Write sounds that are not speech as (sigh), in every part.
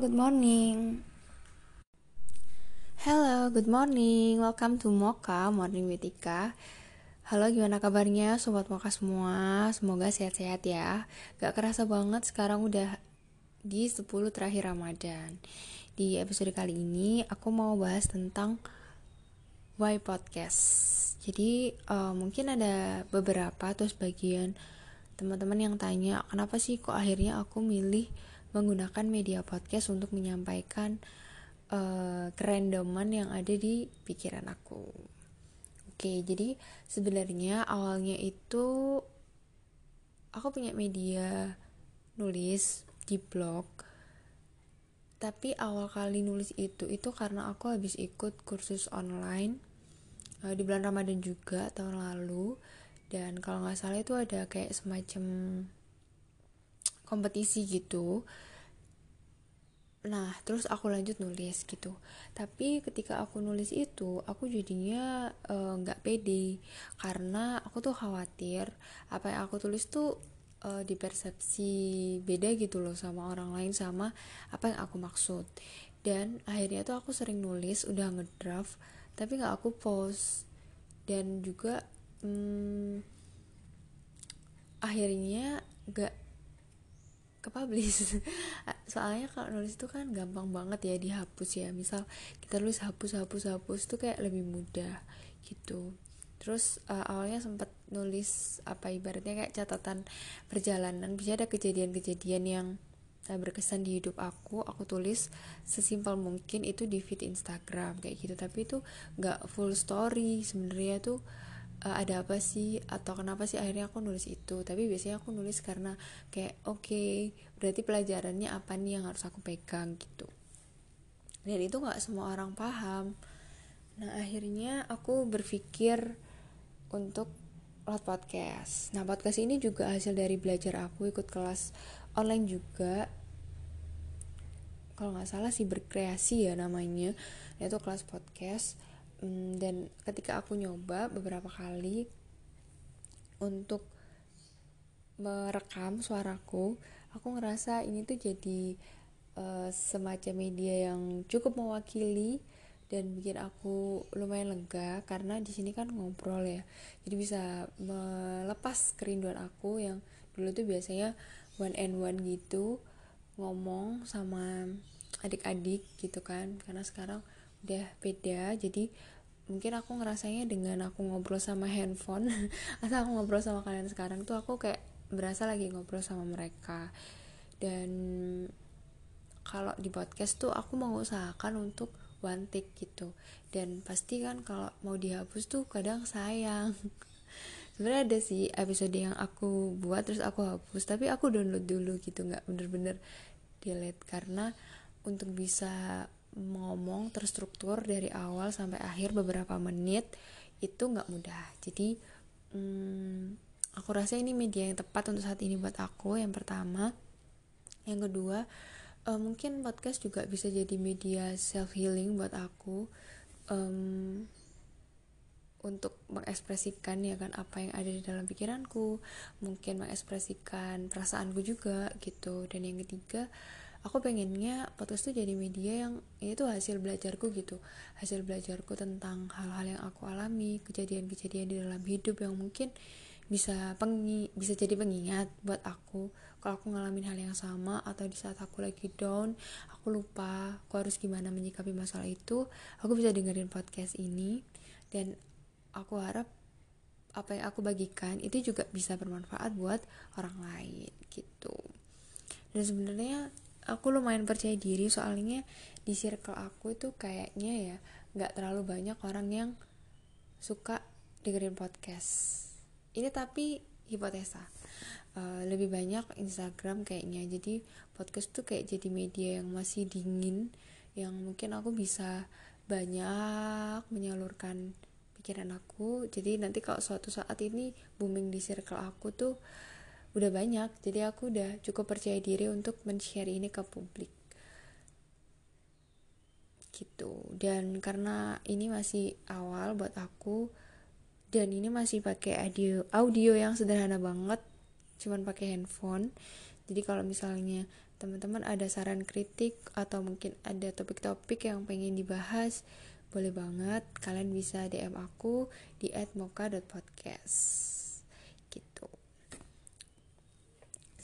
good morning. Hello, good morning. Welcome to Mocha Morning with Ika. Halo, gimana kabarnya sobat Mocha semua? Semoga sehat-sehat ya. Gak kerasa banget sekarang udah di 10 terakhir Ramadan. Di episode kali ini aku mau bahas tentang why podcast. Jadi uh, mungkin ada beberapa atau sebagian teman-teman yang tanya kenapa sih kok akhirnya aku milih menggunakan media podcast untuk menyampaikan uh, kerandoman yang ada di pikiran aku. Oke, jadi sebenarnya awalnya itu aku punya media nulis di blog. Tapi awal kali nulis itu itu karena aku habis ikut kursus online uh, di bulan Ramadan juga tahun lalu dan kalau nggak salah itu ada kayak semacam kompetisi gitu. Nah terus aku lanjut nulis gitu. Tapi ketika aku nulis itu aku jadinya eh, nggak uh, pede. Karena aku tuh khawatir apa yang aku tulis tuh uh, dipersepsi beda gitu loh sama orang lain sama apa yang aku maksud. Dan akhirnya tuh aku sering nulis udah ngedraft tapi nggak aku post. Dan juga hmm, akhirnya gak kepublish. (laughs) Soalnya kalau nulis itu kan gampang banget ya dihapus ya. Misal kita nulis hapus hapus hapus itu kayak lebih mudah gitu. Terus uh, awalnya sempat nulis apa ibaratnya kayak catatan perjalanan. Bisa ada kejadian-kejadian yang uh, berkesan di hidup aku aku tulis sesimpel mungkin itu di feed Instagram kayak gitu. Tapi itu nggak full story sebenarnya tuh uh, ada apa sih? Atau kenapa sih akhirnya aku nulis itu? Tapi biasanya aku nulis karena kayak oke okay, berarti pelajarannya apa nih yang harus aku pegang? Gitu. Dan itu nggak semua orang paham. Nah akhirnya aku berpikir untuk lewat podcast. Nah podcast ini juga hasil dari belajar aku ikut kelas online juga. Kalau nggak salah sih berkreasi ya namanya yaitu kelas podcast dan ketika aku nyoba beberapa kali untuk merekam suaraku aku ngerasa ini tuh jadi uh, semacam media yang cukup mewakili dan bikin aku lumayan lega karena di sini kan ngobrol ya. Jadi bisa melepas kerinduan aku yang dulu tuh biasanya one and one gitu ngomong sama adik-adik gitu kan. Karena sekarang udah beda jadi mungkin aku ngerasanya dengan aku ngobrol sama handphone (laughs) atau aku ngobrol sama kalian sekarang tuh aku kayak berasa lagi ngobrol sama mereka. Dan kalau di podcast tuh aku mau usahakan untuk one take gitu. Dan pasti kan kalau mau dihapus tuh kadang sayang. (laughs) Sebenarnya ada sih episode yang aku buat terus aku hapus tapi aku download dulu gitu nggak bener-bener delete. Karena untuk bisa ngomong terstruktur dari awal sampai akhir beberapa menit itu nggak mudah. Jadi hmm, aku rasa ini media yang tepat untuk saat ini buat aku yang pertama. Yang kedua uh, mungkin podcast juga bisa jadi media self healing buat aku um, untuk mengekspresikan ya kan apa yang ada di dalam pikiranku. Mungkin mengekspresikan perasaanku juga gitu. Dan yang ketiga aku pengennya podcast itu jadi media yang ini tuh hasil belajarku gitu. Hasil belajarku tentang hal-hal yang aku alami kejadian-kejadian di dalam hidup yang mungkin bisa pengi bisa jadi pengingat buat aku. Kalau aku ngalamin hal yang sama atau di saat aku lagi down aku lupa aku harus gimana menyikapi masalah itu aku bisa dengerin podcast ini. Dan aku harap apa yang aku bagikan itu juga bisa bermanfaat buat orang lain gitu. Dan sebenarnya aku lumayan percaya diri soalnya di circle aku itu kayaknya ya nggak terlalu banyak orang yang suka dengerin podcast. Ini tapi hipotesa. Uh, lebih banyak Instagram kayaknya. Jadi podcast tuh kayak jadi media yang masih dingin yang mungkin aku bisa banyak menyalurkan pikiran aku. Jadi nanti kalau suatu saat ini booming di circle aku tuh udah banyak jadi aku udah cukup percaya diri untuk men-share ini ke publik. Gitu. Dan karena ini masih awal buat aku dan ini masih pakai audio audio yang sederhana banget cuman pakai handphone. Jadi kalau misalnya teman-teman ada saran kritik atau mungkin ada topik-topik yang pengen dibahas boleh banget kalian bisa DM aku di @moka.podcast gitu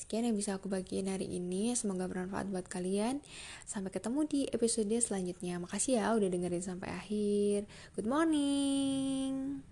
sekian yang bisa aku bagiin hari ini. Semoga bermanfaat buat kalian. Sampai ketemu di episode selanjutnya. Makasih ya udah dengerin sampai akhir. Good morning